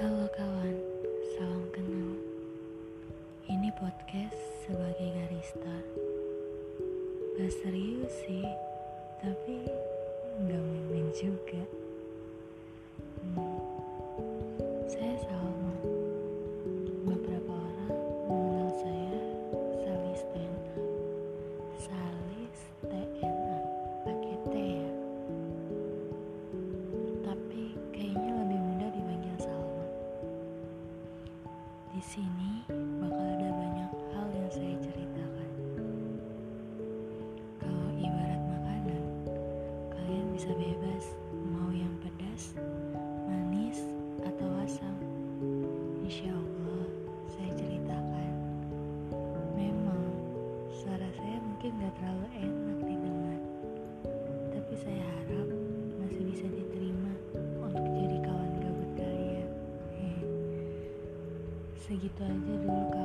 Halo kawan, salam kenal. Ini podcast sebagai garista. Gak serius sih, tapi gak main-main juga. Sini bakal ada banyak hal yang saya ceritakan kalau ibarat makanan, kalian bisa bebas mau yang pedas, manis, atau asam. Insya Allah, saya ceritakan. Memang, suara saya mungkin gak terlalu enak Segitu aja dulu kawan.